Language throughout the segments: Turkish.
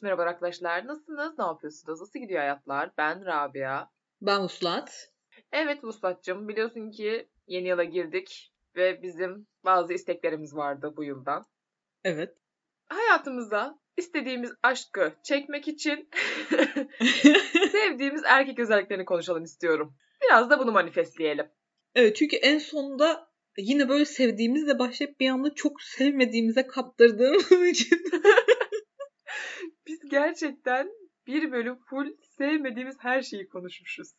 Evet merhaba arkadaşlar. Nasılsınız? Ne yapıyorsunuz? Nasıl gidiyor hayatlar? Ben Rabia. Ben Uslat. Evet Vuslat'cığım biliyorsun ki yeni yıla girdik ve bizim bazı isteklerimiz vardı bu yıldan. Evet. Hayatımıza istediğimiz aşkı çekmek için sevdiğimiz erkek özelliklerini konuşalım istiyorum. Biraz da bunu manifestleyelim. Evet çünkü en sonunda yine böyle sevdiğimizle başlayıp bir anda çok sevmediğimize kaptırdığımız için. Gerçekten bir bölüm full sevmediğimiz her şeyi konuşmuşuz.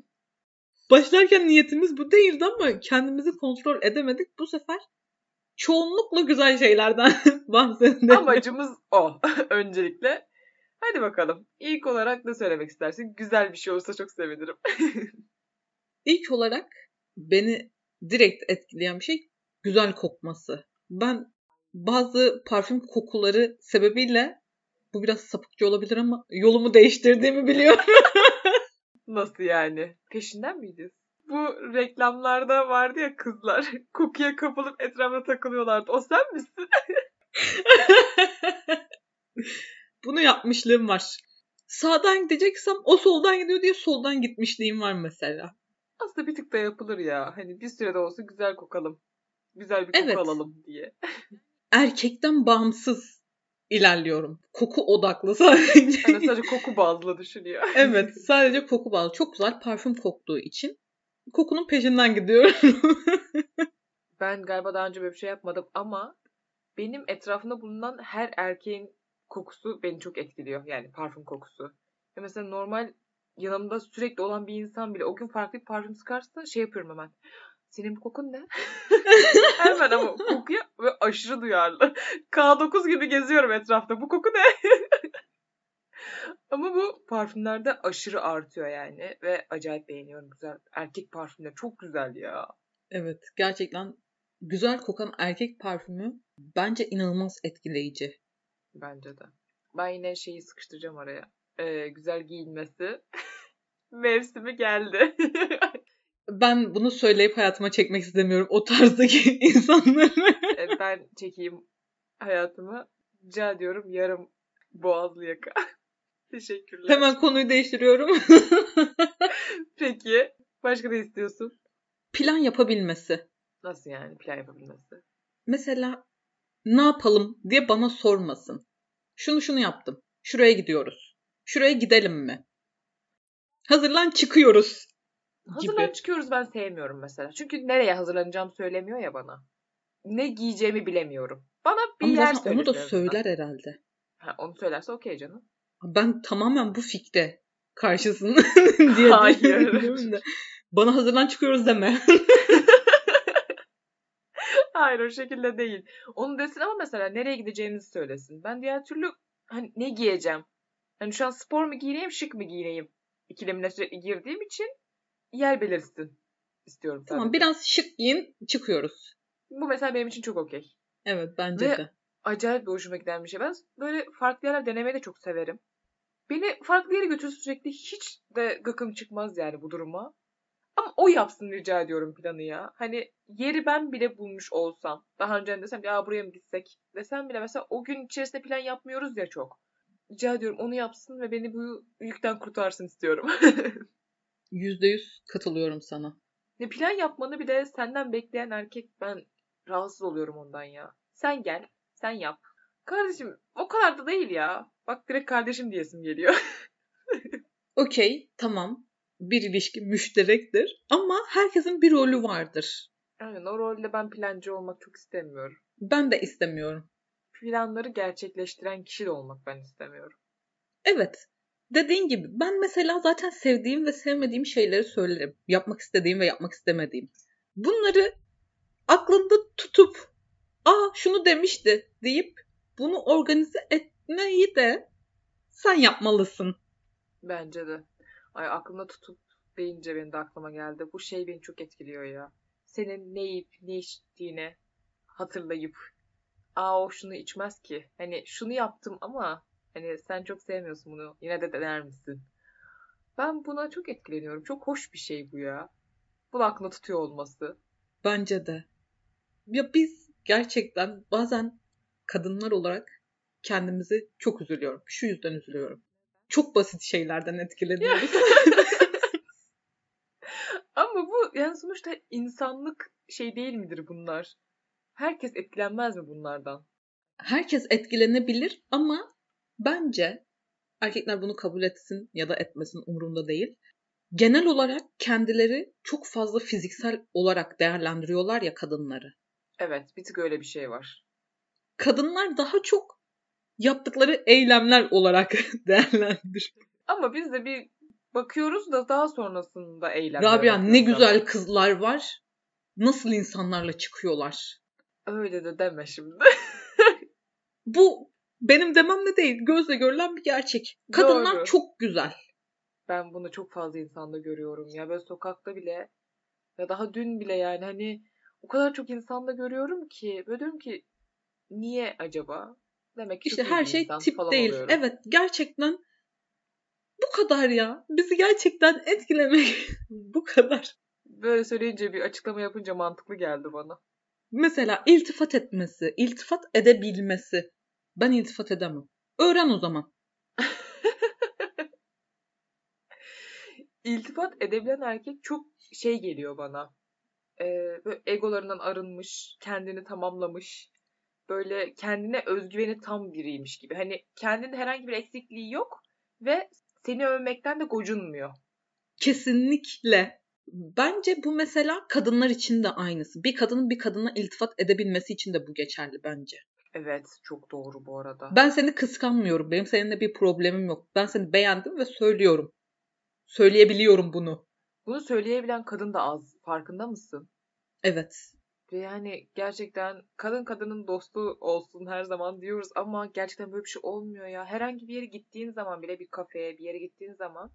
Başlarken niyetimiz bu değildi ama kendimizi kontrol edemedik. Bu sefer çoğunlukla güzel şeylerden bahsedelim. Amacımız o öncelikle. Hadi bakalım. İlk olarak ne söylemek istersin? Güzel bir şey olursa çok sevinirim. İlk olarak beni direkt etkileyen bir şey güzel kokması. Ben bazı parfüm kokuları sebebiyle bu biraz sapıkça olabilir ama yolumu değiştirdiğimi biliyorum. Nasıl yani? Peşinden miydiniz? Bu reklamlarda vardı ya kızlar. Kokuya kapılıp etrafına takılıyorlardı. O sen misin? Bunu yapmışlığım var. Sağdan gideceksem o soldan gidiyor diye soldan gitmişliğim var mesela. Aslında bir tık da yapılır ya. Hani bir sürede olsa güzel kokalım. Güzel bir koku Evet. alalım diye. Erkekten bağımsız ilerliyorum. Koku odaklı sadece. Hani sadece koku bazlı düşünüyor. evet sadece koku bağlı. Çok güzel parfüm koktuğu için kokunun peşinden gidiyorum. Ben galiba daha önce böyle bir şey yapmadım ama benim etrafımda bulunan her erkeğin kokusu beni çok etkiliyor. Yani parfüm kokusu. Ve mesela normal yanımda sürekli olan bir insan bile o gün farklı bir parfüm sıkarsa şey yapıyorum hemen. Senin bu kokun ne? hemen ama kokuya ve aşırı duyarlı. K9 gibi geziyorum etrafta. Bu koku ne? ama bu parfümlerde aşırı artıyor yani. Ve acayip beğeniyorum. Güzel. Erkek parfümleri çok güzel ya. evet gerçekten güzel kokan erkek parfümü bence inanılmaz etkileyici. Bence de. Ben yine şeyi sıkıştıracağım araya. Ee, güzel giyinmesi. Mevsimi geldi. Ben bunu söyleyip hayatıma çekmek istemiyorum o tarzdaki insanları. Ee, ben çekeyim hayatımı. Rica ediyorum yarım boğazlı yaka. Teşekkürler. Hemen konuyu değiştiriyorum. Peki. Başka ne istiyorsun? Plan yapabilmesi. Nasıl yani plan yapabilmesi? Mesela ne yapalım diye bana sormasın. Şunu şunu yaptım. Şuraya gidiyoruz. Şuraya gidelim mi? Hazırlan çıkıyoruz. Hazırlan Gibi. çıkıyoruz ben sevmiyorum mesela. Çünkü nereye hazırlanacağım söylemiyor ya bana. Ne giyeceğimi bilemiyorum. Bana bir Ama yer zaten onu da söyler herhalde. Ha, onu söylerse okey canım. Ben tamamen bu fikre karşısın diye Hayır. da. Bana hazırlan çıkıyoruz deme. Hayır o şekilde değil. Onu desin ama mesela nereye gideceğimizi söylesin. Ben diğer türlü hani ne giyeceğim? Hani şu an spor mu giyineyim, şık mı giyineyim? İkilemine sürekli girdiğim için yer belirsin istiyorum tamam sadece. biraz şık giyin çıkıyoruz. Bu mesela benim için çok okey. Evet bence Ve- de. Acayip bir hoşuma giden bir şey. Ben böyle farklı yerler denemeyi de çok severim. Beni farklı yere götürsün sürekli hiç de gıkım çıkmaz yani bu duruma. Ama o yapsın rica ediyorum planı ya. Hani yeri ben bile bulmuş olsam. Daha önce desem ya buraya mı gitsek desem bile mesela o gün içerisinde plan yapmıyoruz ya çok. Rica ediyorum onu yapsın ve beni bu yükten kurtarsın istiyorum. Yüzde yüz katılıyorum sana. ne plan yapmanı bir de senden bekleyen erkek ben rahatsız oluyorum ondan ya. Sen gel, sen yap. Kardeşim o kadar da değil ya. Bak direkt kardeşim diyesim geliyor. Okey tamam. Bir ilişki müşterektir. Ama herkesin bir rolü vardır. Aynen o rolde ben plancı olmak çok istemiyorum. Ben de istemiyorum. Planları gerçekleştiren kişi de olmak ben istemiyorum. Evet. Dediğin gibi ben mesela zaten sevdiğim ve sevmediğim şeyleri söylerim. Yapmak istediğim ve yapmak istemediğim. Bunları aklında tutup aa şunu demişti deyip bunu organize etmeyi de sen yapmalısın. Bence de. Ay aklımda tutup deyince benim de aklıma geldi. Bu şey beni çok etkiliyor ya. Senin ne yiyip ne içtiğini hatırlayıp aa o şunu içmez ki. Hani şunu yaptım ama hani sen çok sevmiyorsun bunu. Yine de dener misin? Ben buna çok etkileniyorum. Çok hoş bir şey bu ya. Bunu aklında tutuyor olması. Bence de. Ya biz gerçekten bazen kadınlar olarak kendimizi çok üzülüyorum. Şu yüzden üzülüyorum. Çok basit şeylerden etkileniyoruz. Ama bu yani sonuçta insanlık şey değil midir bunlar? Herkes etkilenmez mi bunlardan? Herkes etkilenebilir ama bence erkekler bunu kabul etsin ya da etmesin umurumda değil. Genel olarak kendileri çok fazla fiziksel olarak değerlendiriyorlar ya kadınları. Evet, bir tık öyle bir şey var. Kadınlar daha çok yaptıkları eylemler olarak değerlendir. Ama biz de bir bakıyoruz da daha sonrasında eylemler Rabia ne güzel kızlar var. Nasıl insanlarla çıkıyorlar. Öyle de deme şimdi. Bu benim dememle değil, gözle görülen bir gerçek. Kadınlar Doğru. çok güzel. Ben bunu çok fazla insanda görüyorum ya. Böyle sokakta bile ya daha dün bile yani hani o kadar çok insanda görüyorum ki böyle diyorum ki niye acaba? Demek ki İşte her şey tip değil. oluyorum. Evet, gerçekten bu kadar ya. Bizi gerçekten etkilemek bu kadar. Böyle söyleyince bir açıklama yapınca mantıklı geldi bana. Mesela iltifat etmesi, iltifat edebilmesi. Ben iltifat edemem. Öğren o zaman. İltifat edebilen erkek çok şey geliyor bana. Ee, böyle egolarından arınmış, kendini tamamlamış. Böyle kendine özgüveni tam biriymiş gibi. Hani kendinde herhangi bir eksikliği yok ve seni övmekten de gocunmuyor. Kesinlikle. Bence bu mesela kadınlar için de aynısı. Bir kadının bir kadına iltifat edebilmesi için de bu geçerli bence. Evet, çok doğru bu arada. Ben seni kıskanmıyorum. Benim seninle bir problemim yok. Ben seni beğendim ve söylüyorum. Söyleyebiliyorum bunu. Bunu söyleyebilen kadın da az. Farkında mısın? Evet. Ve yani gerçekten kadın kadının dostu olsun her zaman diyoruz ama gerçekten böyle bir şey olmuyor ya. Herhangi bir yere gittiğin zaman bile bir kafeye bir yere gittiğin zaman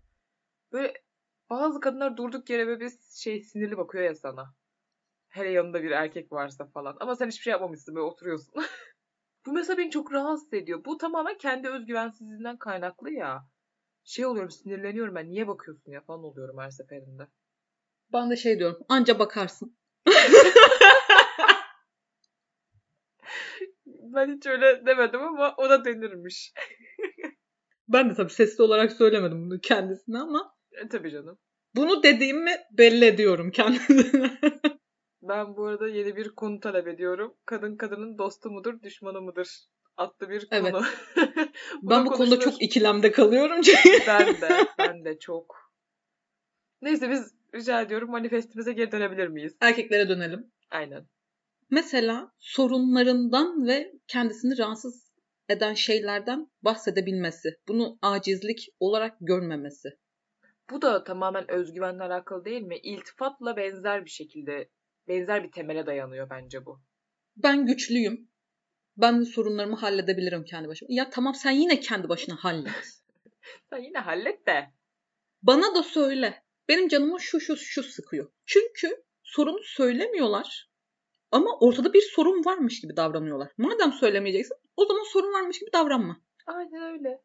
böyle bazı kadınlar durduk yere böyle bir şey sinirli bakıyor ya sana. Hele yanında bir erkek varsa falan. Ama sen hiçbir şey yapmamışsın böyle oturuyorsun. Bu mesela beni çok rahatsız ediyor. Bu tamamen kendi özgüvensizliğinden kaynaklı ya. Şey oluyorum sinirleniyorum ben niye bakıyorsun ya falan oluyorum her seferinde. Ben de şey diyorum. Anca bakarsın. Ben hiç öyle demedim ama o da denirmiş. Ben de tabii sesli olarak söylemedim bunu kendisine ama E, tabii canım. bunu dediğimi belli ediyorum kendisine. Ben bu arada yeni bir konu talep ediyorum. Kadın kadının dostu mudur, düşmanı mıdır? Adlı bir Evet. konu. ben da bu konuda çok ikilemde kalıyorum. Ben de, ben de çok. Neyse biz rica ediyorum manifestimize geri dönebilir miyiz? Erkeklere dönelim. Aynen. Mesela sorunlarından ve kendisini rahatsız eden şeylerden bahsedebilmesi. Bunu acizlik olarak görmemesi. Bu da tamamen özgüvenle alakalı değil mi? İltifatla benzer bir şekilde, benzer bir temele dayanıyor bence bu. Ben güçlüyüm. Ben sorunlarımı halledebilirim kendi başıma. Ya tamam sen yine kendi başına hallet. Sen yine hallet de. Bana da söyle. Benim canıma şu şu şu sıkıyor. Çünkü sorunu söylemiyorlar. Ama ortada bir sorun varmış gibi davranıyorlar. Madem söylemeyeceksin o zaman sorun varmış gibi davranma. Aynen öyle.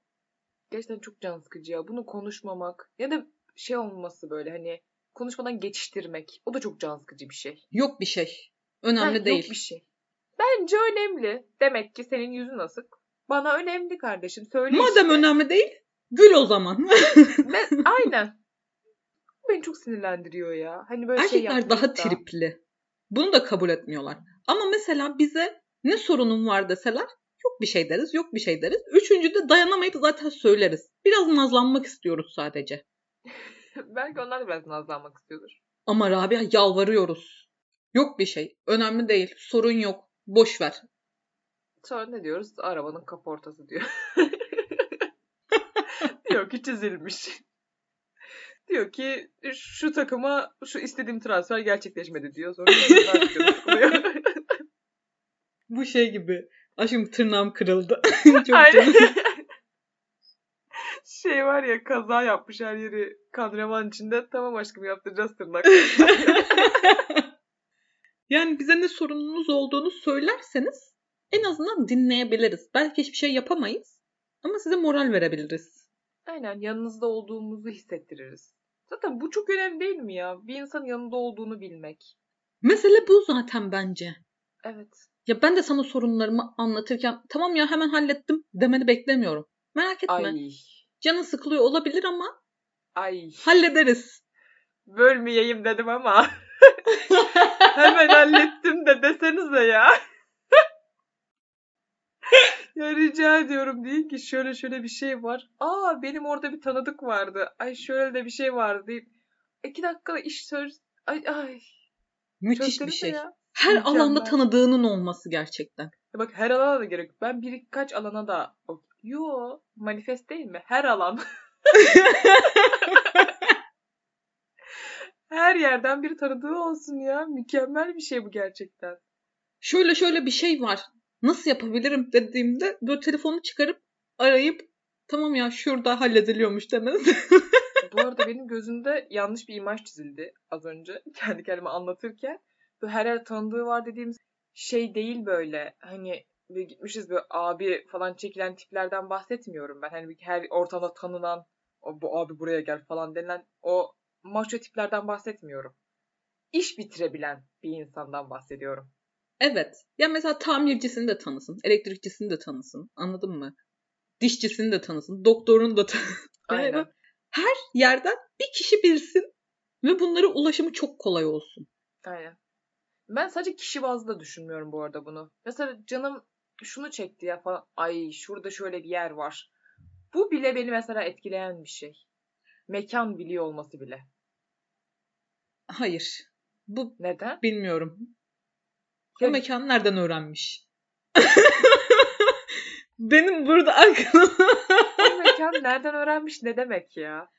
Gerçekten çok can sıkıcı ya. Bunu konuşmamak ya da şey olması böyle hani konuşmadan geçiştirmek. O da çok can sıkıcı bir şey. Yok bir şey. Önemli Ha, değil. Yok bir şey. Bence önemli. Demek ki senin yüzün asık. Bana önemli kardeşim. Söyle Madem işte. önemli değil gül o zaman. Ve- aynen. Beni çok sinirlendiriyor ya. Hani böyle şey Erkekler daha yapmayıp da- tripli. Bunu da kabul etmiyorlar. Ama mesela bize ne sorunun var deseler yok bir şey deriz, yok bir şey deriz. Üçüncüde dayanamayıp zaten söyleriz. Biraz nazlanmak istiyoruz sadece. Belki onlar da biraz nazlanmak istiyordur. Ama Rabia yalvarıyoruz. Yok bir şey. Önemli değil. Sorun yok. Boş ver. Sonra ne diyoruz? Arabanın kaportası diyor. diyor ki çizilmiş. diyor ki şu takıma şu istediğim transfer gerçekleşmedi diyor. Sonra. Bu şey gibi. Aşkım tırnağım kırıldı. Çok canım. Var ya kaza yapmış her yeri kan revan içinde. Tamam aşkım yaptıracağız tırnak. yani bize ne sorununuz olduğunu söylerseniz en azından dinleyebiliriz. Belki hiçbir şey yapamayız. Ama size moral verebiliriz. Aynen yanınızda olduğumuzu hissettiririz. Zaten bu çok önemli değil mi ya? Bir insanın yanında olduğunu bilmek. Mesele bu zaten bence. Evet. Ya ben de sana sorunlarımı anlatırken tamam ya hemen hallettim demeni beklemiyorum. Merak etme. Ay. Canın sıkılıyor olabilir ama Ay. hallederiz. Bölmeyeyim dedim ama. Hemen hallettim de desenize ya. ya rica ediyorum deyin ki şöyle şöyle bir şey var. Aa benim orada bir tanıdık vardı. Ay şöyle de bir şey vardı deyip iki dakikada iş söz. Ay ay. Müthiş bir şey. ya. Her Mükemmel. alanda tanıdığının olması gerçekten. Ya Bak her alana da gerek. Ben birkaç alana da Yo, manifest değil mi? Her alan. Her yerden bir tanıdığı olsun ya. Mükemmel bir şey bu gerçekten. Şöyle şöyle bir şey var. Nasıl yapabilirim dediğimde böyle telefonu çıkarıp arayıp tamam ya şurada hallediliyormuş demez. Bu arada benim gözümde yanlış bir imaj çizildi az önce kendi kendime anlatırken. Böyle her yer tanıdığı var dediğimiz şey değil böyle. Hani böyle gitmişiz böyle abi falan çekilen tiplerden bahsetmiyorum ben. Hani her ortamda tanınan o, bu abi buraya gel falan denilen o maço tiplerden bahsetmiyorum. İş bitirebilen bir insandan bahsediyorum. evet. Ya mesela tamircisini de tanısın. Elektrikçisini de tanısın. Anladın mı? Dişçisini de tanısın. Doktorunu da tanısın. Aynen. her yerden bir kişi bilsin ve bunlara ulaşımı çok kolay olsun. Aynen. Ben sadece kişi bazlı da düşünmüyorum bu arada bunu. Mesela canım şunu çekti ya falan. Ay şurada şöyle bir yer var. Bu bile beni mesela etkileyen bir şey. Mekan biliyor olması bile. Hayır. Bu Neden? bilmiyorum. O mekanı nereden öğrenmiş? Benim burada aklım... Bu mekan nereden öğrenmiş ne demek ya?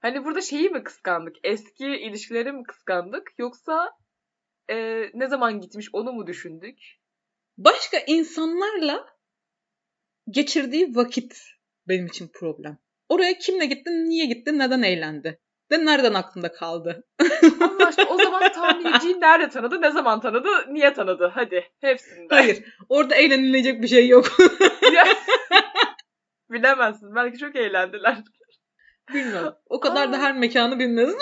Hani burada şeyi mi kıskandık? Eski ilişkileri mi kıskandık? Yoksa e, ne zaman gitmiş onu mu düşündük? Başka insanlarla geçirdiği vakit benim için problem. Oraya kimle gitti, niye gitti, neden eğlendi? Ve nereden aklında kaldı? Allah aşkına o zaman tamirciyi nerede tanıdı, ne zaman tanıdı, niye tanıdı? Hadi hepsinde. Hayır, orada eğlenilecek bir şey yok. Bilemezsin. Belki çok eğlendiler. Bilmiyorum. O kadar da Aa. her mekanı bilmez.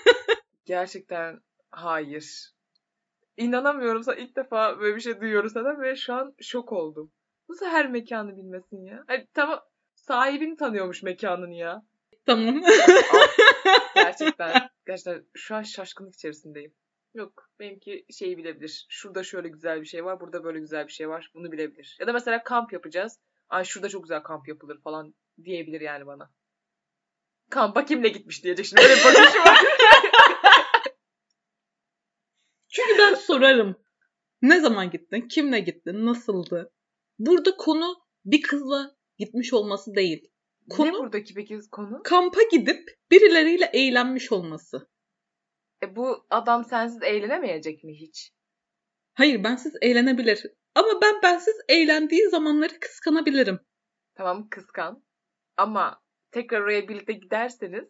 Gerçekten hayır. İnanamıyorum sana ilk defa böyle bir şey duyuyoruz senden ve şu an şok oldum. Nasıl her mekanı bilmesin ya? Hani tamam sahibini tanıyormuş mekanın ya. tamam. Gerçekten gerçekten şu an şaşkınlık içerisindeyim. Yok benimki şeyi bilebilir. Şurada şöyle güzel bir şey var, burada böyle güzel bir şey var. Bunu bilebilir. Ya da mesela kamp yapacağız. Ay şurada çok güzel kamp yapılır falan diyebilir yani bana. Kampa kimle gitmiş diyecek şimdi. Öyle bir bakışı var. Çünkü ben sorarım. Ne zaman gittin? Kimle gittin? Nasıldı? Burada konu bir kızla gitmiş olması değil. ne Konu buradaki peki konu? kampa gidip birileriyle eğlenmiş olması. E bu adam sensiz eğlenemeyecek mi hiç? Hayır bensiz eğlenebilir. Ama ben bensiz eğlendiği zamanları kıskanabilirim. Tamam kıskan. Ama tekrar oraya birlikte giderseniz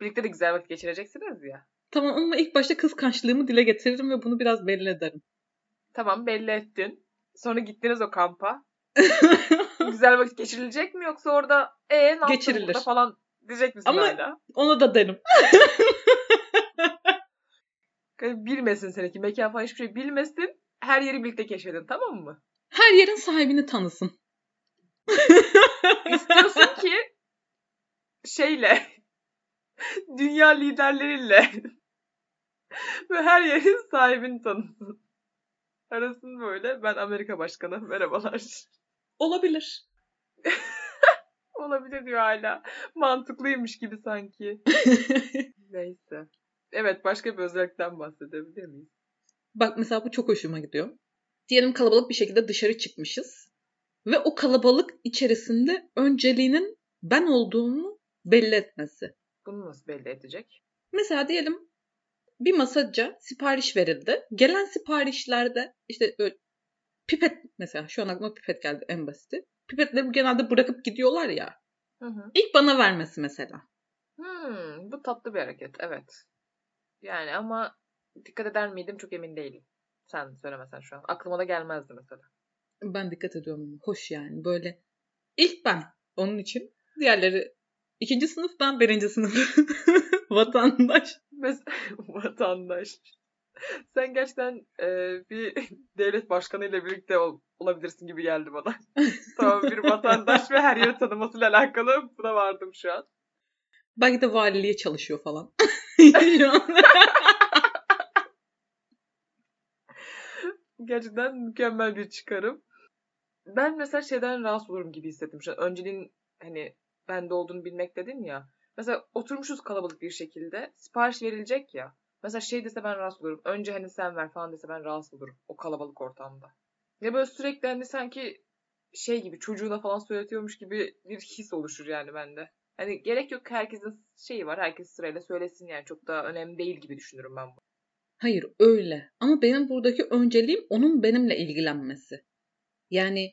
birlikte de güzel vakit geçireceksiniz ya. Tamam ama ilk başta kıskançlığımı dile getiririm ve bunu biraz belli ederim. Tamam belli ettin. Sonra gittiniz o kampa. güzel vakit geçirilecek mi yoksa orada e ne yaptın Geçirilir. burada falan diyecek misin Ama- hala? Onu da derim. Bilmesin seninki mekan falan hiçbir şey bilmesin. Her yeri birlikte keşfedin tamam mı? Her yerin sahibini tanısın. İstiyorsun ki şeyle dünya liderleriyle ve her yerin sahibini tanısın. Arasın böyle ben Amerika başkanı merhabalar. Olabilir. Olabilir diyor hala. Mantıklıymış gibi sanki. Neyse. Evet başka bir özellikten bahsedebilir miyiz? Bak mesela bu çok hoşuma gidiyor. Diyelim kalabalık bir şekilde dışarı çıkmışız. Ve o kalabalık içerisinde önceliğinin ben olduğumu belli etmesi. Bunu nasıl belli edecek? Mesela diyelim bir masaca sipariş verildi. Gelen siparişlerde işte pipet mesela şu an aklıma pipet geldi en basiti. Pipetleri genelde bırakıp gidiyorlar ya. Hı hı. İlk bana vermesi mesela. Hmm, bu tatlı bir hareket evet. Yani ama dikkat eder miydim çok emin değilim. Sen söylemesen şu an. Aklıma da gelmezdi mesela. Ben dikkat ediyorum. Hoş yani böyle. İlk ben onun için. Diğerleri ikinci sınıf ben birinci sınıf. Vatandaş. Mes vatandaş. Sen gerçekten e, bir devlet başkanıyla birlikte ol, olabilirsin gibi geldi bana. tamam bir vatandaş ve her yeri tanımasıyla alakalı buna vardım şu an. Belki de valiliğe çalışıyor falan. Gerçekten mükemmel bir çıkarım. Ben mesela şeyden rahatsız olurum gibi hissettim. Şu an önceliğin hani bende olduğunu bilmek dedin ya. Mesela oturmuşuz kalabalık bir şekilde. Sipariş verilecek ya. Mesela şey dese ben rahatsız olurum. Önce hani sen ver falan dese ben rahatsız olurum. O kalabalık ortamda. Ya böyle sürekli hani sanki şey gibi çocuğuna falan söyletiyormuş gibi bir his oluşur yani bende. Hani gerek yok herkesin şeyi var. Herkes sırayla söylesin yani. Çok da önemli değil gibi düşünürüm ben bunu. Hayır öyle. Ama benim buradaki önceliğim onun benimle ilgilenmesi. Yani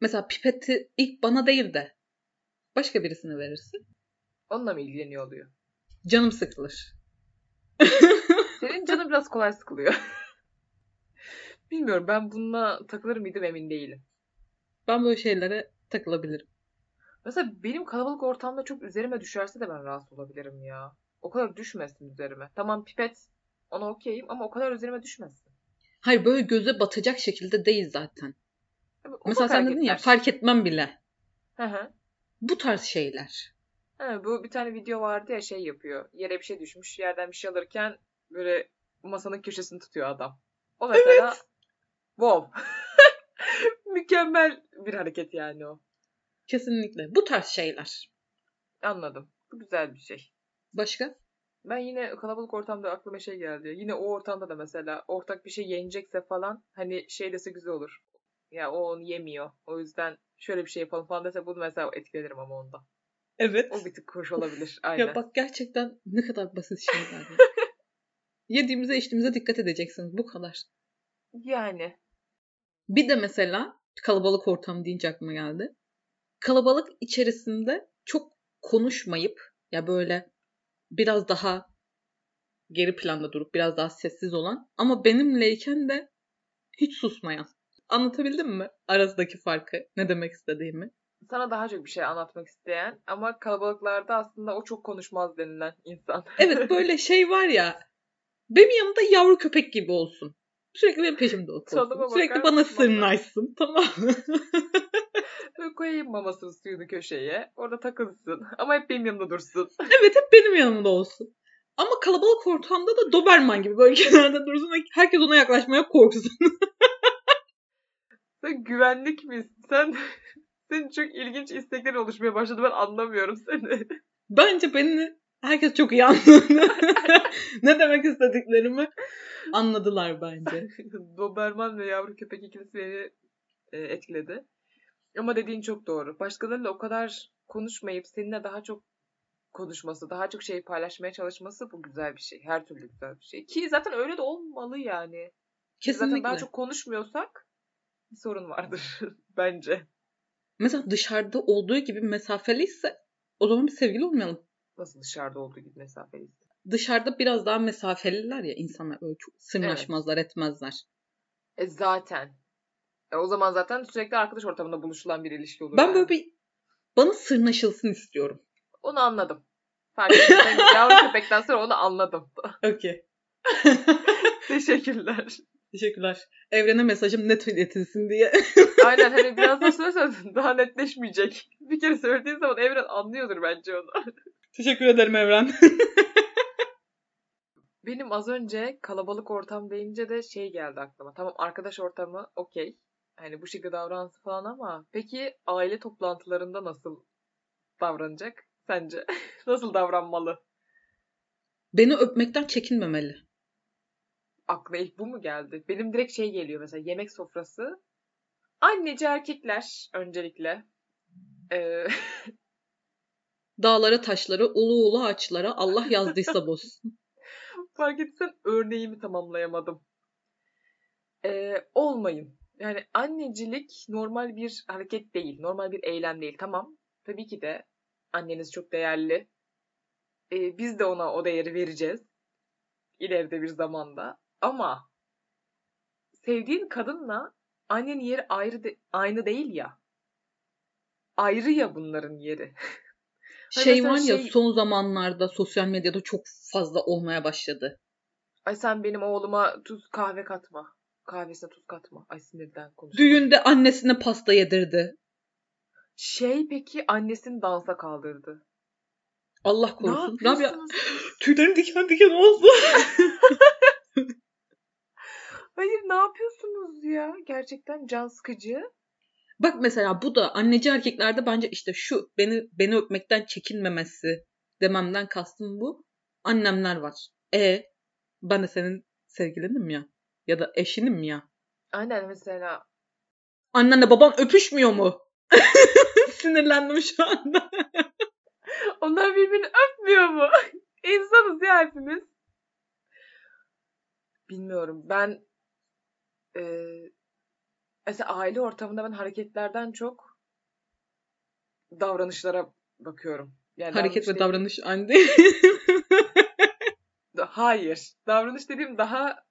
mesela pipeti ilk bana değil de başka birisine verirsin. Onunla mı ilgileniyor oluyor? Canım sıkılır. Senin canın biraz kolay sıkılıyor. Bilmiyorum ben bununla takılır mıydım emin değilim. Ben böyle şeylere takılabilirim. Mesela benim kalabalık ortamda çok üzerime düşerse de ben rahatsız olabilirim ya. O kadar düşmesin üzerime. Tamam pipet ona okeyim ama o kadar üzerime düşmesin. Hayır böyle göze batacak şekilde değil zaten. Tabii, Mesela sen dedin ya fark etmem bile. Hı hı. Bu tarz şeyler. Ha, bu bir tane video vardı ya şey yapıyor. Yere bir şey düşmüş. Yerden bir şey alırken böyle masanın köşesini tutuyor adam. O mesela wow. Mükemmel bir hareket yani o. Kesinlikle. Bu tarz şeyler. Anladım. Bu güzel bir şey. Başka? Ben yine kalabalık ortamda aklıma şey geldi. Yine o ortamda da mesela ortak bir şey yenecekse falan hani şey dese güzel olur. Ya o onu yemiyor. O yüzden şöyle bir şey yapalım falan dese bunu mesela etkilenirim ama onda. Evet. O bir tık hoş olabilir. Aynen. Ya bak gerçekten ne kadar basit şeyler. Yediğimize içtiğimize dikkat edeceksiniz. Bu kadar. Yani. Bir de mesela kalabalık ortam deyince aklıma geldi. Kalabalık içerisinde çok konuşmayıp ya böyle biraz daha geri planda durup biraz daha sessiz olan ama benimleyken de hiç susmayan. Anlatabildim mi arasındaki farkı? Ne demek istediğimi? Sana daha çok bir şey anlatmak isteyen ama kalabalıklarda aslında o çok konuşmaz denilen insan. Evet böyle şey var ya benim yanımda yavru köpek gibi olsun. Sürekli benim peşimde otursun. Sürekli bakar bana sırnaşsın tamam? Böyle koyayım mamasını suyunu köşeye. Orada takılsın. Ama hep benim yanımda dursun. evet hep benim yanımda olsun. Ama kalabalık ortamda da Doberman gibi böyle kenarda dursun ve herkes ona yaklaşmaya korksun. Sen güvenlik misin? Sen senin çok ilginç istekler oluşmaya başladı. Ben anlamıyorum seni. Bence beni herkes çok iyi anladı. ne demek istediklerimi anladılar bence. Doberman ve yavru köpek ikilisi beni e, etkiledi. Ama dediğin çok doğru. Başkalarıyla o kadar konuşmayıp seninle daha çok konuşması, daha çok şey paylaşmaya çalışması bu güzel bir şey. Her türlü güzel bir şey. Ki zaten öyle de olmalı yani. Biz Zaten Kesinlikle. daha çok konuşmuyorsak bir sorun vardır bence. Mesela dışarıda olduğu gibi mesafeliyse o zaman bir sevgili olmayalım. Nasıl dışarıda olduğu gibi mesafeliyiz. Dışarıda biraz daha mesafeliler ya insanlar öyle çok sırnaşmazlar etmezler. E zaten. E o zaman zaten sürekli arkadaş ortamında buluşulan bir ilişki olur. Ben yani. böyle bir bana sırnaşılsın istiyorum. Onu anladım. Fark ettim. Yavru köpekten sonra onu anladım. Okey. Teşekkürler. Teşekkürler. Evrene mesajım net iletilsin diye. Aynen hani biraz daha söylersen daha netleşmeyecek. Bir kere söylediğin zaman Evren anlıyordur bence onu. Teşekkür ederim Evren. Benim az önce kalabalık ortam deyince de şey geldi aklıma. Tamam arkadaş ortamı okey. Hani bu şekilde davransın falan ama peki aile toplantılarında nasıl davranacak sence? nasıl davranmalı? Beni öpmekten çekinmemeli. Aklına ilk bu mu geldi? Benim direkt şey geliyor mesela yemek sofrası. Anneci erkekler öncelikle. Ee, Dağlara taşlara, ulu ulu ağaçlara Allah yazdıysa bozsun. fark etsen örneğimi tamamlayamadım. Ee, olmayın. Yani annecilik normal bir hareket değil. Normal bir eylem değil. Tamam. Tabii ki de anneniz çok değerli. Ee, biz de ona o değeri vereceğiz. İleride bir zamanda. Ama sevdiğin kadınla annenin yeri ayrı de- aynı değil ya. Ayrı ya bunların yeri. Hani Şey var ya şey- son zamanlarda sosyal medyada çok fazla olmaya başladı. Ay sen benim oğluma tuz kahve katma. Kahvesine tuz katma. Ay sinirden konuşamam. Düğünde annesine pasta yedirdi. Şey peki annesini dansa kaldırdı. Allah Ne korusun. Rabia yapıyorsunuz? siz? tüylerim diken diken oldu. Hayır ne yapıyorsunuz ya? Gerçekten can sıkıcı. Bak mesela bu da anneci erkeklerde bence işte şu beni beni öpmekten çekinmemesi dememden kastım bu. Annemler var. E ben de senin sevgilinim ya ya da eşinim ya. Aynen mesela. Annenle baban öpüşmüyor mu? Sinirlendim şu anda. Onlar birbirini öpmüyor mu? İnsanız ya hepimiz. Bilmiyorum. Ben eee, mesela aile ortamında ben hareketlerden çok davranışlara bakıyorum. Yani Hareket ve davranış aynı değil. Hayır. Davranış dediğim daha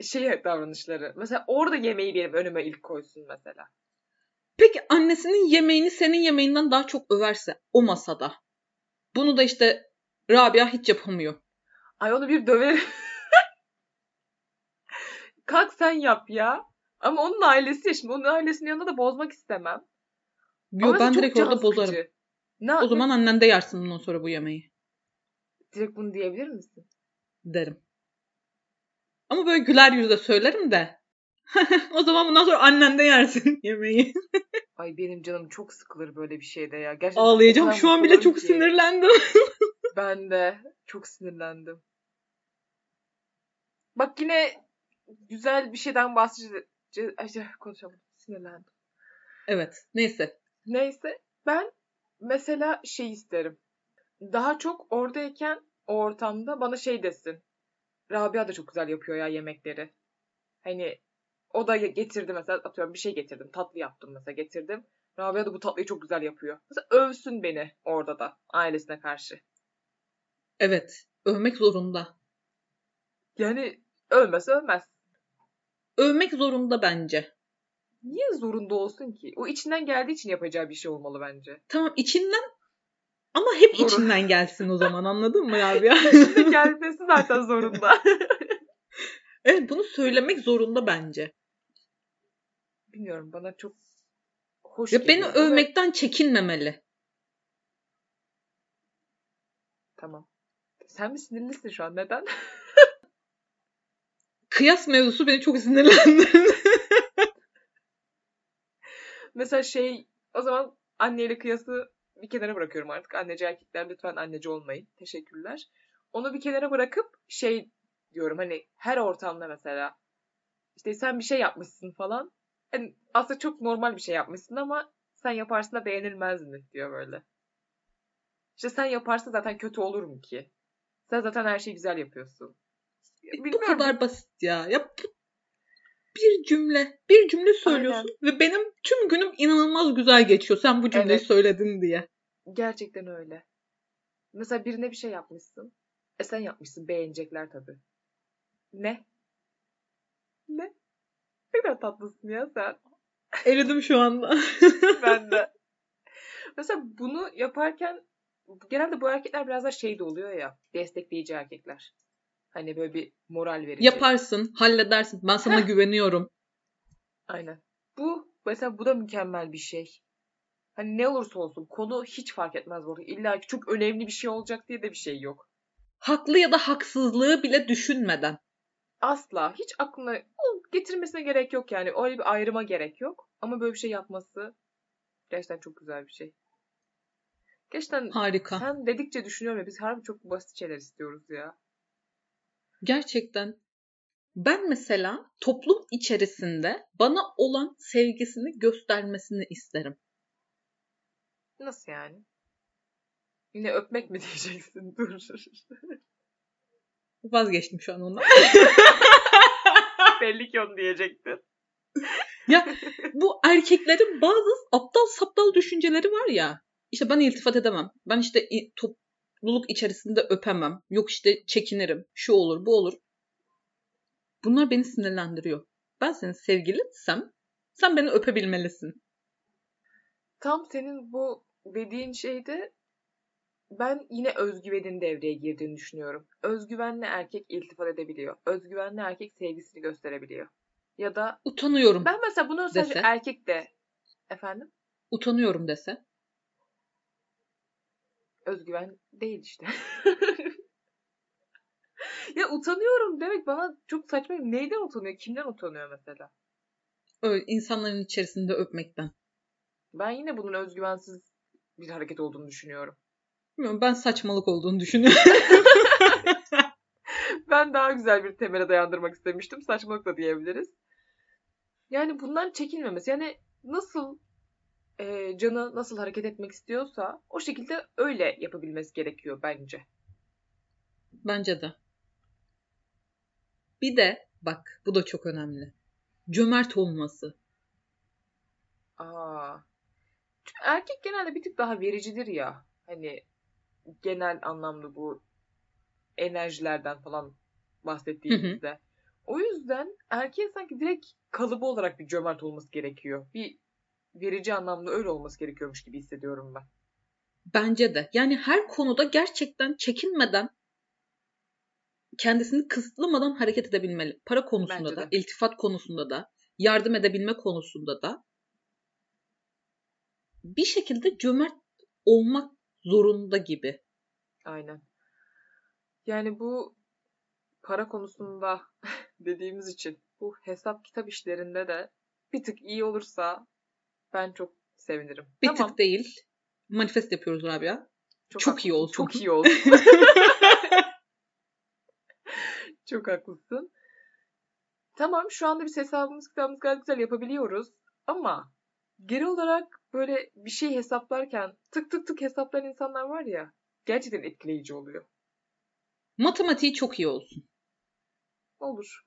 şey davranışları. Mesela orada yemeği benim önüme ilk koysun mesela. Peki annesinin yemeğini senin yemeğinden daha çok överse o masada. Bunu da işte Rabia hiç yapamıyor. Ay onu bir döverim. Kalk sen yap ya. Ama onun ailesi ya şimdi. Onun ailesinin yanında da bozmak istemem. Yo, Ama ben direkt orada bozarım. sıkıcı. Ne, O zaman annen de yersin bundan sonra bu yemeği direkt bunu diyebilir misin? derim. Ama böyle güler yüzle söylerim de. o zaman bundan sonra annen de yersin yemeği. Ay benim canım çok sıkılır böyle bir şeyde ya. Gerçekten Ağlayacağım. Şu an bile çok ki. sinirlendim. Ben de çok sinirlendim. Bak yine güzel bir şeyden bahsedeceğiz. Ay, konuşamadım. Sinirlendim. evet. Neyse. Neyse ben mesela şey isterim. Daha çok oradayken o ortamda bana şey desin. Rabia da çok güzel yapıyor ya yemekleri. Hani o da getirdi mesela atıyorum bir şey getirdim. Tatlı yaptım mesela getirdim. Rabia da bu tatlıyı çok güzel yapıyor. Mesela övsün beni orada da ailesine karşı. Evet. Övmek zorunda. Yani övmez övmez. Övmek zorunda bence. Niye zorunda olsun ki? O içinden geldiği için yapacağı bir şey olmalı bence. Tamam içinden ama hep Zorun- içinden gelsin o zaman anladın mı Rabia? İçinden gelmesi zaten zorunda. evet bunu söylemek zorunda bence. Bilmiyorum bana çok hoş Ya beni geliyor. Ve- övmekten çekinmemeli. Tamam. Sen mi sinirlisin şu an? Neden? Kıyas mevzusu beni çok sinirlendirdi. Mesela şey o zaman anneyle kıyası bir kenara bırakıyorum artık. Anneci erkekler lütfen anneci olmayın. Teşekkürler. Onu bir kenara bırakıp şey diyorum hani her ortamda mesela işte sen bir şey yapmışsın falan. Hani aslında çok normal bir şey yapmışsın ama sen yaparsın da beğenilmez mi diyor böyle. İşte sen yaparsa zaten kötü olur mu ki? Sen zaten her şeyi güzel yapıyorsun. Bu Bilmiyorum. kadar basit ya. Ya bu- bir cümle, bir cümle söylüyorsun ve benim tüm günüm inanılmaz güzel geçiyor. Sen bu cümleyi Evet. söyledin diye. Gerçekten öyle. Mesela birine bir şey yapmışsın. E sen yapmışsın. Beğenecekler tabii. Ne? Ne? Ne kadar tatlısın ya sen. Eridim şu anda. ben de. Mesela bunu yaparken genelde bu erkekler biraz da şey de oluyor ya. Destekleyici erkekler. Hani böyle bir moral verici. Yaparsın, halledersin. Ben sana güveniyorum. Aynen. Bu mesela bu da mükemmel bir şey. Hani ne olursa olsun konu hiç fark etmez bu arada. İlla ki çok önemli bir şey olacak diye de bir şey yok. Haklı ya da haksızlığı bile düşünmeden. Asla. Hiç aklına getirmesine gerek yok yani. Öyle bir ayrıma gerek yok. Ama böyle bir şey yapması gerçekten çok güzel bir şey. Gerçekten Harika. sen dedikçe düşünüyorum ya biz harbi çok basit şeyler istiyoruz ya. Gerçekten. Ben mesela toplum içerisinde bana olan sevgisini göstermesini isterim. Nasıl yani? Yine öpmek mi diyeceksin? Dur. Vazgeçtim şu an ondan. Belli ki onu diyecektin. ya bu erkeklerin bazı aptal saptal düşünceleri var ya. İşte ben iltifat edemem. Ben işte i- topluluk içerisinde öpemem. Yok işte çekinirim. Şu olur bu olur. Bunlar beni sinirlendiriyor. Ben senin sevgilinsem sen beni öpebilmelisin. Tam senin bu dediğin şeyde ben yine özgüvenin devreye girdiğini düşünüyorum. Özgüvenli erkek iltifat edebiliyor. Özgüvenli erkek sevgisini gösterebiliyor. Ya da Utanıyorum ben mesela bunu sadece Dese? erkek de efendim utanıyorum dese. Özgüven değil işte. ya utanıyorum demek bana çok saçma. Neyden utanıyor? Kimden utanıyor mesela? Öyle insanların içerisinde öpmekten. Ben yine bunun özgüvensiz bir hareket olduğunu düşünüyorum. Bilmiyorum ben saçmalık olduğunu düşünüyorum. Ben daha güzel bir temele dayandırmak istemiştim. Saçmalık da diyebiliriz. Yani bundan çekinmemesi. Yani nasıl e, canı nasıl hareket etmek istiyorsa o şekilde öyle yapabilmesi gerekiyor bence. Bence de. Bir de bak bu da çok önemli. Cömert olması. Aa. Erkek genelde bir tık daha vericidir ya. Hani genel anlamda bu enerjilerden falan bahsettiğimizde. O yüzden erkeğin sanki direkt kalıbı olarak bir cömert olması gerekiyor. Bir verici anlamda öyle olması gerekiyormuş gibi hissediyorum ben. Bence de. Yani her konuda gerçekten çekinmeden kendisini kısıtlamadan hareket edebilmeli. Para konusunda Bence da, de. iltifat konusunda da, yardım edebilme konusunda da bir şekilde cömert olmak zorunda gibi. Aynen. Yani bu para konusunda dediğimiz için bu hesap kitap işlerinde de bir tık iyi olursa ben çok sevinirim. Bir tamam. tık değil. Manifest yapıyoruz Rabia. çok iyi haklısın, olsun. Çok iyi olsun. çok haklısın. Tamam şu anda biz hesabımız kitabımız gayet güzel yapabiliyoruz. Ama genel olarak böyle bir şey hesaplarken tık tık tık hesaplayan insanlar var ya gerçekten etkileyici oluyor. Matematiği çok iyi olsun. Olur.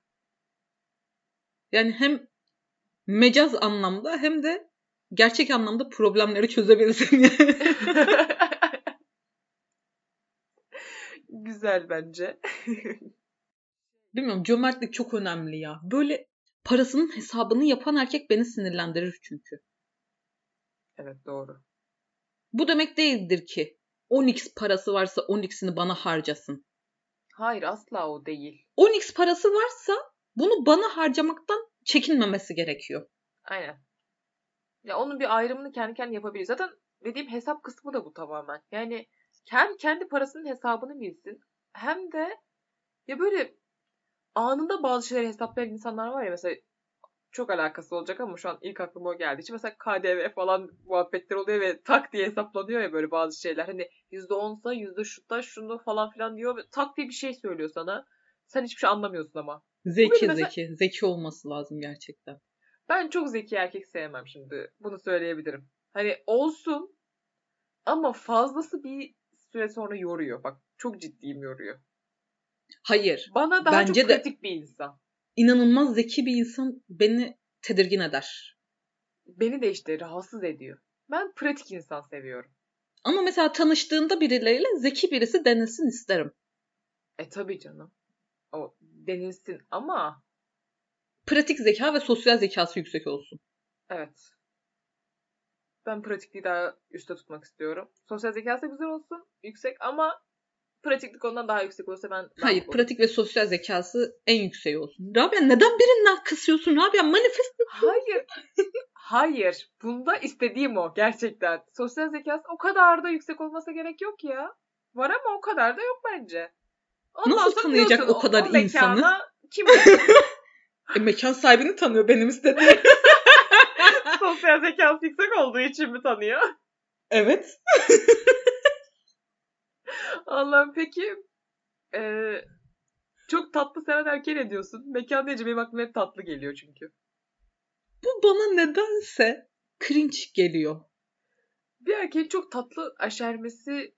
Yani hem mecaz anlamda hem de gerçek anlamda problemleri çözebilsin. Güzel bence. Bilmiyorum cömertlik çok önemli ya. Böyle parasının hesabını yapan erkek beni sinirlendirir çünkü. evet doğru. Bu demek değildir ki 10x parası varsa 10x'ini bana harcasın. Hayır asla o değil. 10x parası varsa bunu bana harcamaktan çekinmemesi gerekiyor. Aynen. Ya onun bir ayrımını kendi kendine yapabilir. Zaten dediğim hesap kısmı da bu tamamen. Yani hem kendi parasının hesabını bilsin hem de ya böyle anında bazı şeyleri hesaplayan insanlar var ya mesela çok alakası olacak ama şu an ilk aklıma o geldi. İşte mesela KDV falan muhabbetler oluyor ve tak diye hesaplanıyor ya böyle bazı şeyler. Hani %10'sa yüzde şutta şunu falan filan diyor ve tak diye bir şey söylüyor sana. Sen hiçbir şey anlamıyorsun ama. Zeki mesela- zeki. Zeki olması lazım gerçekten. Ben çok zeki erkek sevmem şimdi. Bunu söyleyebilirim. Hani olsun ama fazlası bir süre sonra yoruyor. Bak çok ciddiyim yoruyor. Hayır. Bana daha Bence çok de- pratik bir insan. İnanılmaz zeki bir insan beni tedirgin eder. Beni de işte rahatsız ediyor. Ben pratik insan seviyorum. Ama mesela tanıştığında birileriyle zeki birisi denesin isterim. E tabii canım. O denilsin ama Pratik zeka ve sosyal zekası yüksek olsun. evet. Ben pratikliği daha üstte tutmak istiyorum. Sosyal zekası güzel olsun. Yüksek ama pratiklik ondan daha yüksek olursa ben Hayır, olurum. pratik ve sosyal zekası en yükseği olsun. Rabia neden birinden kısıyorsun Rabia? Manifest Hayır. Hayır. Bunda istediğim o gerçekten. Sosyal zekası o kadar da yüksek olmasa gerek yok ya. Var ama o kadar da yok bence. Nasıl sonra tanıyacak o kadar insanı? Kim e, mekan sahibini tanıyor benim istediğim. sosyal zekası yüksek olduğu için mi tanıyor? evet. Allah'ım peki eee, çok tatlı seven erkeğe ne diyorsun? Mekan deyince benim aklıma hep tatlı geliyor çünkü. Bu bana nedense cringe geliyor. Bir erkeğin çok tatlı aşermesi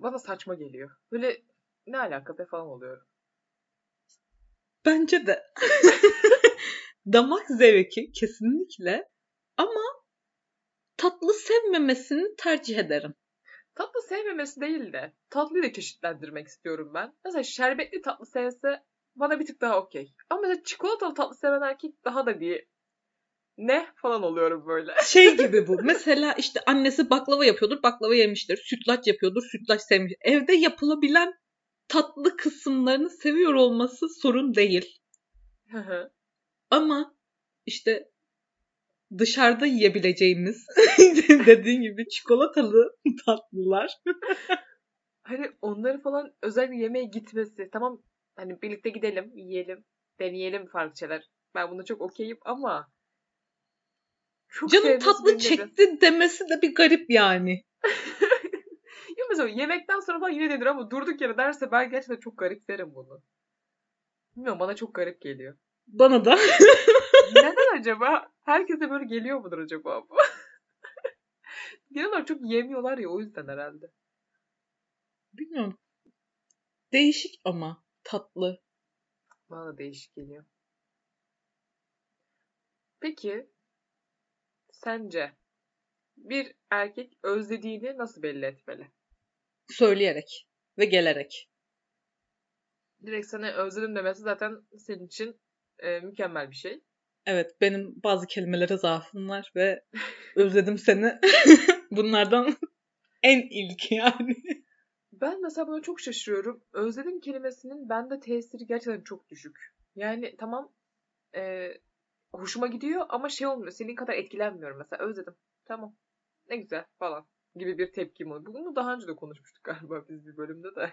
bana saçma geliyor. Böyle ne alaka be falan oluyorum. Bence de. Damak zevki kesinlikle ama tatlı sevmemesini tercih ederim. Tatlı sevmemesi değil de tatlıyı da çeşitlendirmek istiyorum ben. Mesela şerbetli tatlı sevse bana bir tık daha okey. Ama mesela çikolatalı tatlı seven erkek daha da bir ne falan oluyorum böyle. Şey gibi bu. Mesela işte annesi baklava yapıyordur, baklava yemiştir. Sütlaç yapıyordur, sütlaç sevmiş. Evde yapılabilen tatlı kısımlarını seviyor olması sorun değil. Ama işte dışarıda yiyebileceğimiz dediğin gibi çikolatalı tatlılar. hani onları falan özel bir yemeğe gitmesi. Tamam hani birlikte gidelim, yiyelim, deneyelim farklı şeyler. Ben buna çok okeyim ama çok Canım tatlı çekti demesi de bir garip yani. ya mesela yemekten sonra falan yine denir ama durduk yere derse ben gerçekten çok garip derim bunu. Bilmiyorum bana çok garip geliyor. Bana da. Neden acaba? Herkese böyle geliyor mudur acaba bu? Genel olarak çok yemiyorlar ya o yüzden herhalde. Bilmiyorum. Değişik ama tatlı. Bana da değişik geliyor. Peki sence bir erkek özlediğini nasıl belli etmeli? Söyleyerek ve gelerek. Direkt sana özledim demesi zaten senin için e, mükemmel bir şey. Evet benim bazı kelimelere zaafım var ve özledim seni. Bunlardan en ilk yani. Ben mesela buna çok şaşırıyorum. Özledim kelimesinin bende tesiri gerçekten çok düşük. Yani tamam e, hoşuma gidiyor ama şey olmuyor. Senin kadar etkilenmiyorum mesela. Özledim. Tamam. Ne güzel falan gibi bir tepkim oluyor. Bunu daha önce de konuşmuştuk galiba biz bir bölümde de.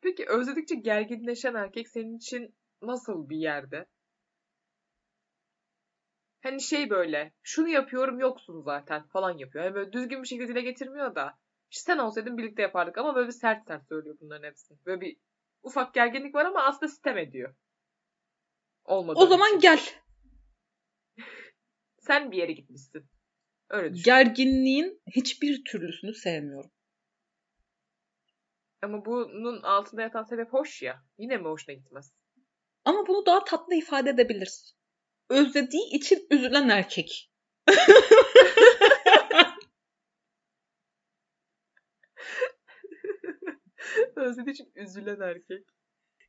Peki özledikçe gerginleşen erkek senin için nasıl bir yerde? Hani şey böyle şunu yapıyorum yoksun zaten falan yapıyor. Yani böyle düzgün bir şekilde dile getirmiyor da işte sen olsaydın birlikte yapardık ama böyle bir sert sert söylüyor bunların hepsini. Böyle bir ufak gerginlik var ama aslında sitem ediyor. Olmadı. O zaman için. gel. sen bir yere gitmişsin. Öyle düşün. Gerginliğin hiçbir türlüsünü sevmiyorum. Ama bunun altında yatan sebep hoş ya. Yine mi hoşuna gitmez? Ama bunu daha tatlı ifade edebiliriz. Özlediği için üzülen erkek. Özlediği için üzülen erkek.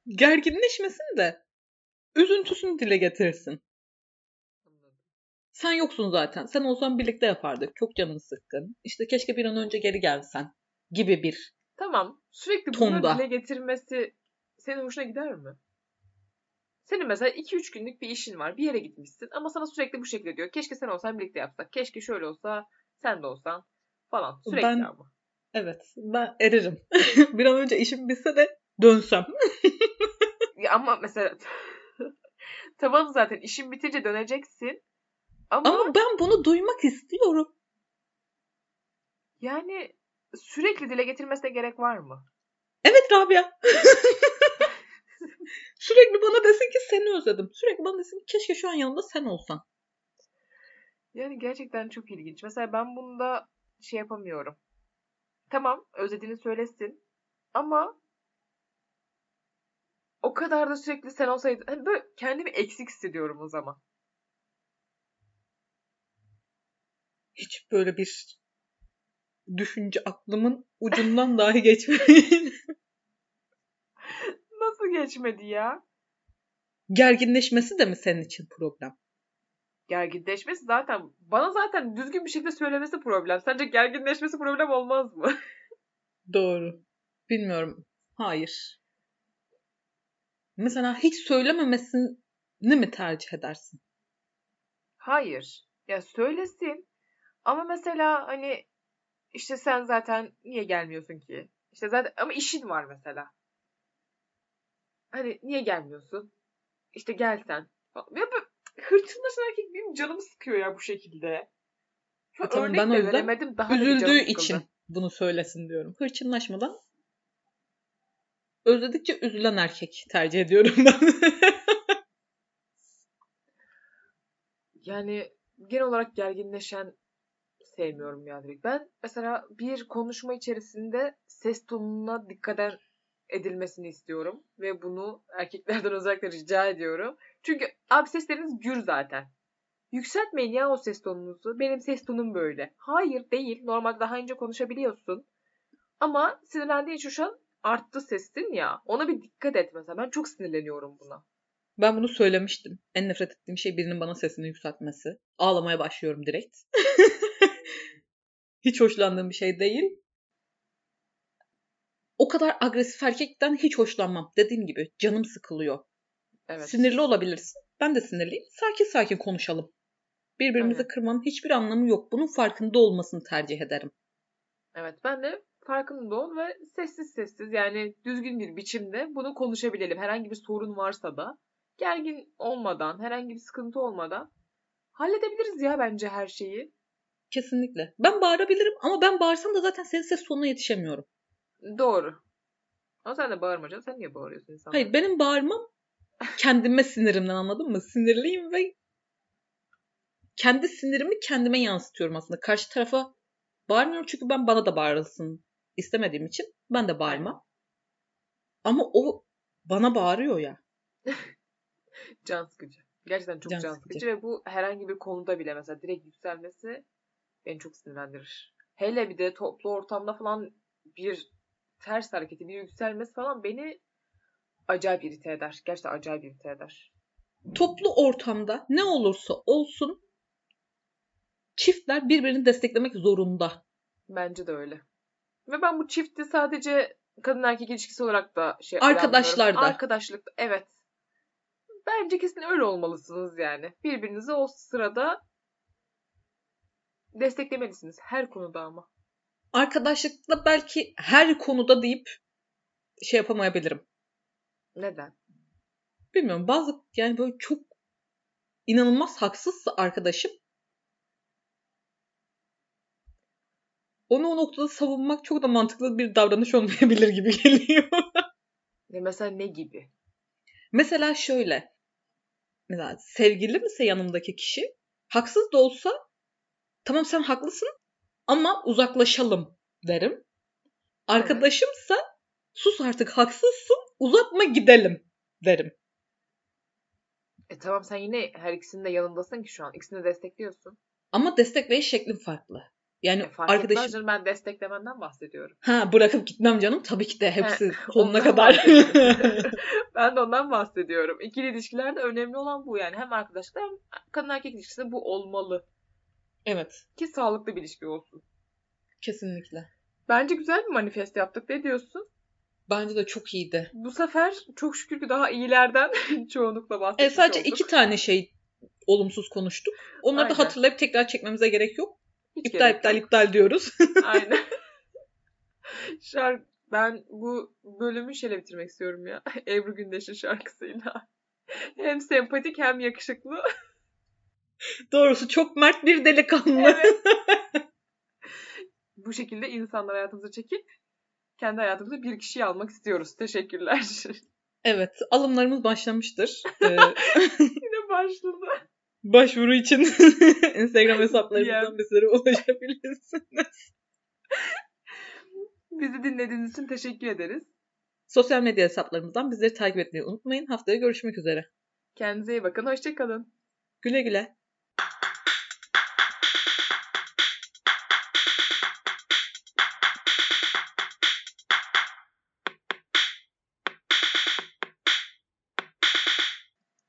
Gerginleşmesin de üzüntüsünü dile getirsin. Sen yoksun zaten. Sen olsan birlikte yapardık. Çok canın sıkkın. İşte keşke bir an önce geri gelsen gibi bir Tamam. Sürekli tonda. bunu dile getirmesi senin hoşuna gider mi? Senin mesela 2-3 günlük bir işin var. Bir yere gitmişsin ama sana sürekli bu şekilde diyor. Keşke sen olsan birlikte yapsak. Keşke şöyle olsa sen de olsan falan. Sürekli ben, ama. Evet. Ben eririm. bir an önce işim bitse de dönsem. ya ama mesela tamam zaten işin bitince döneceksin. Ama, ama ben bunu duymak istiyorum. Yani sürekli dile getirmesine gerek var mı? Evet Rabia. Sürekli bana desin ki seni özledim. Sürekli bana desin ki keşke şu an yanında sen olsan. Yani gerçekten çok ilginç. Mesela ben bunda şey yapamıyorum. Tamam özlediğini söylesin. Ama o kadar da sürekli sen olsaydın. Hani böyle kendimi eksik hissediyorum o zaman. Hiç böyle bir düşünce aklımın ucundan dahi geçmedi. Nasıl geçmedi ya? Gerginleşmesi de mi senin için problem? Gerginleşmesi zaten bana zaten düzgün bir şekilde söylemesi problem. Sence gerginleşmesi problem olmaz mı? Doğru. Bilmiyorum. Hayır. Mesela hiç söylememesini mi tercih edersin? Hayır. Ya söylesin. Ama mesela hani işte sen zaten niye gelmiyorsun ki? İşte zaten ama işin var mesela. Hani niye gelmiyorsun? İşte gelsen. Ya böyle hırçınlaşan erkek benim canımı sıkıyor ya bu şekilde. Şu tamam, ben o yüzden daha üzüldüğü için bunu söylesin diyorum. Hırçınlaşmadan özledikçe üzülen erkek tercih ediyorum ben. yani genel olarak gerginleşen sevmiyorum ya direkt. Ben mesela bir konuşma içerisinde ses tonuna dikkat edilmesini istiyorum. Ve bunu erkeklerden özellikle rica ediyorum. Çünkü abi sesleriniz gür zaten. Yükseltmeyin ya o ses tonunuzu. Benim ses tonum böyle. Hayır değil. Normalde daha önce konuşabiliyorsun. Ama sinirlendiğin için şu an arttı sesin ya. Ona bir dikkat et mesela. Ben çok sinirleniyorum buna. Ben bunu söylemiştim. En nefret ettiğim şey birinin bana sesini yükseltmesi. Ağlamaya başlıyorum direkt. hiç hoşlandığım bir şey değil. O kadar agresif erkekten hiç hoşlanmam. Dediğim gibi canım sıkılıyor. Evet. Sinirli olabilirsin. Ben de sinirliyim. Sakin sakin konuşalım. Birbirimizi Aynen. kırmanın hiçbir anlamı yok. Bunun farkında olmasını tercih ederim. Evet ben de farkında ol ve sessiz sessiz yani düzgün bir biçimde bunu konuşabilelim. Herhangi bir sorun varsa da gergin olmadan, herhangi bir sıkıntı olmadan halledebiliriz ya bence her şeyi. Kesinlikle. Ben bağırabilirim ama ben bağırsam da zaten senin ses sonuna yetişemiyorum. Doğru. Ama sen de bağırmayacaksın. Sen niye bağırıyorsun insanlara? Hayır benim bağırmam kendime sinirimden anladın mı? Sinirliyim ve kendi sinirimi kendime yansıtıyorum aslında. Karşı tarafa bağırmıyorum çünkü ben bana da bağırılsın istemediğim için ben de bağırmam. Ama o bana bağırıyor ya. Can sıkıcı. Gerçekten çok Can can, sıkıcı. sıkıcı. ve bu herhangi bir konuda bile mesela direkt yükselmesi beni çok sinirlendirir. Hele bir de toplu ortamda falan bir ters hareketi, bir yükselmesi falan beni acayip irite eder. Gerçekten acayip irite eder. Toplu ortamda ne olursa olsun çiftler birbirini desteklemek zorunda. Bence de öyle. Ve ben bu çifti sadece kadın erkek ilişkisi olarak da şey Arkadaşlarda. planlıyorum. Arkadaşlıkta evet. Bence kesin öyle olmalısınız yani. Birbirinizi o sırada desteklemelisiniz. Her konuda ama. Arkadaşlıkta belki her konuda deyip şey yapamayabilirim. Neden? Bilmiyorum bazı yani böyle çok inanılmaz haksızsa arkadaşım onu o noktada savunmak çok da mantıklı bir davranış olmayabilir gibi geliyor. Ya mesela ne gibi? Mesela şöyle. Mesela sevgilim ise yanımdaki kişi haksız da olsa tamam sen haklısın ama uzaklaşalım derim. Arkadaşımsa sus artık haksızsın uzatma gidelim derim. E tamam sen yine her ikisinin de yanındasın ki şu an. İkisini de destekliyorsun. Ama destekleyiş şeklim farklı. Yani E fark arkadaşım etmez ben desteklemenden bahsediyorum. ha bırakıp gitmem canım tabii ki de hepsi He, sonuna kadar. ben de ondan bahsediyorum. İkili ilişkilerde önemli olan bu yani. Hem arkadaşlıkta hem kadın erkek ilişkisinde bu olmalı. Evet Ki sağlıklı bir ilişki olsun. kesinlikle. Bence güzel bir manifest yaptık. Ne diyorsun? Bence de çok iyiydi. Bu sefer çok şükür ki daha iyilerden çoğunlukla E, bahsetmiş sadece olduk. iki tane şey olumsuz konuştuk. Onları Aynen. da hatırlayıp tekrar çekmemize gerek yok. Hiç İptal gerek iptal yok. iptal diyoruz. Aynen. Şark ben bu bölümü şöyle bitirmek istiyorum ya. Ebru Gündeş'in şarkısıyla. Hem sempatik hem yakışıklı. Doğrusu çok mert bir delikanlı. Evet. bu şekilde insanlar hayatımıza çekip kendi hayatımıza bir kişiyi almak istiyoruz. Teşekkürler. Evet, alımlarımız başlamıştır. Ee, Yine başladı. başvuru için Instagram hesaplarımızdan bizlere ulaşabilirsiniz. Bizi dinlediğiniz için teşekkür ederiz. Sosyal medya hesaplarımızdan bizleri takip etmeyi unutmayın. Haftaya görüşmek üzere. Kendinize iyi bakın. Hoşçakalın. Güle güle.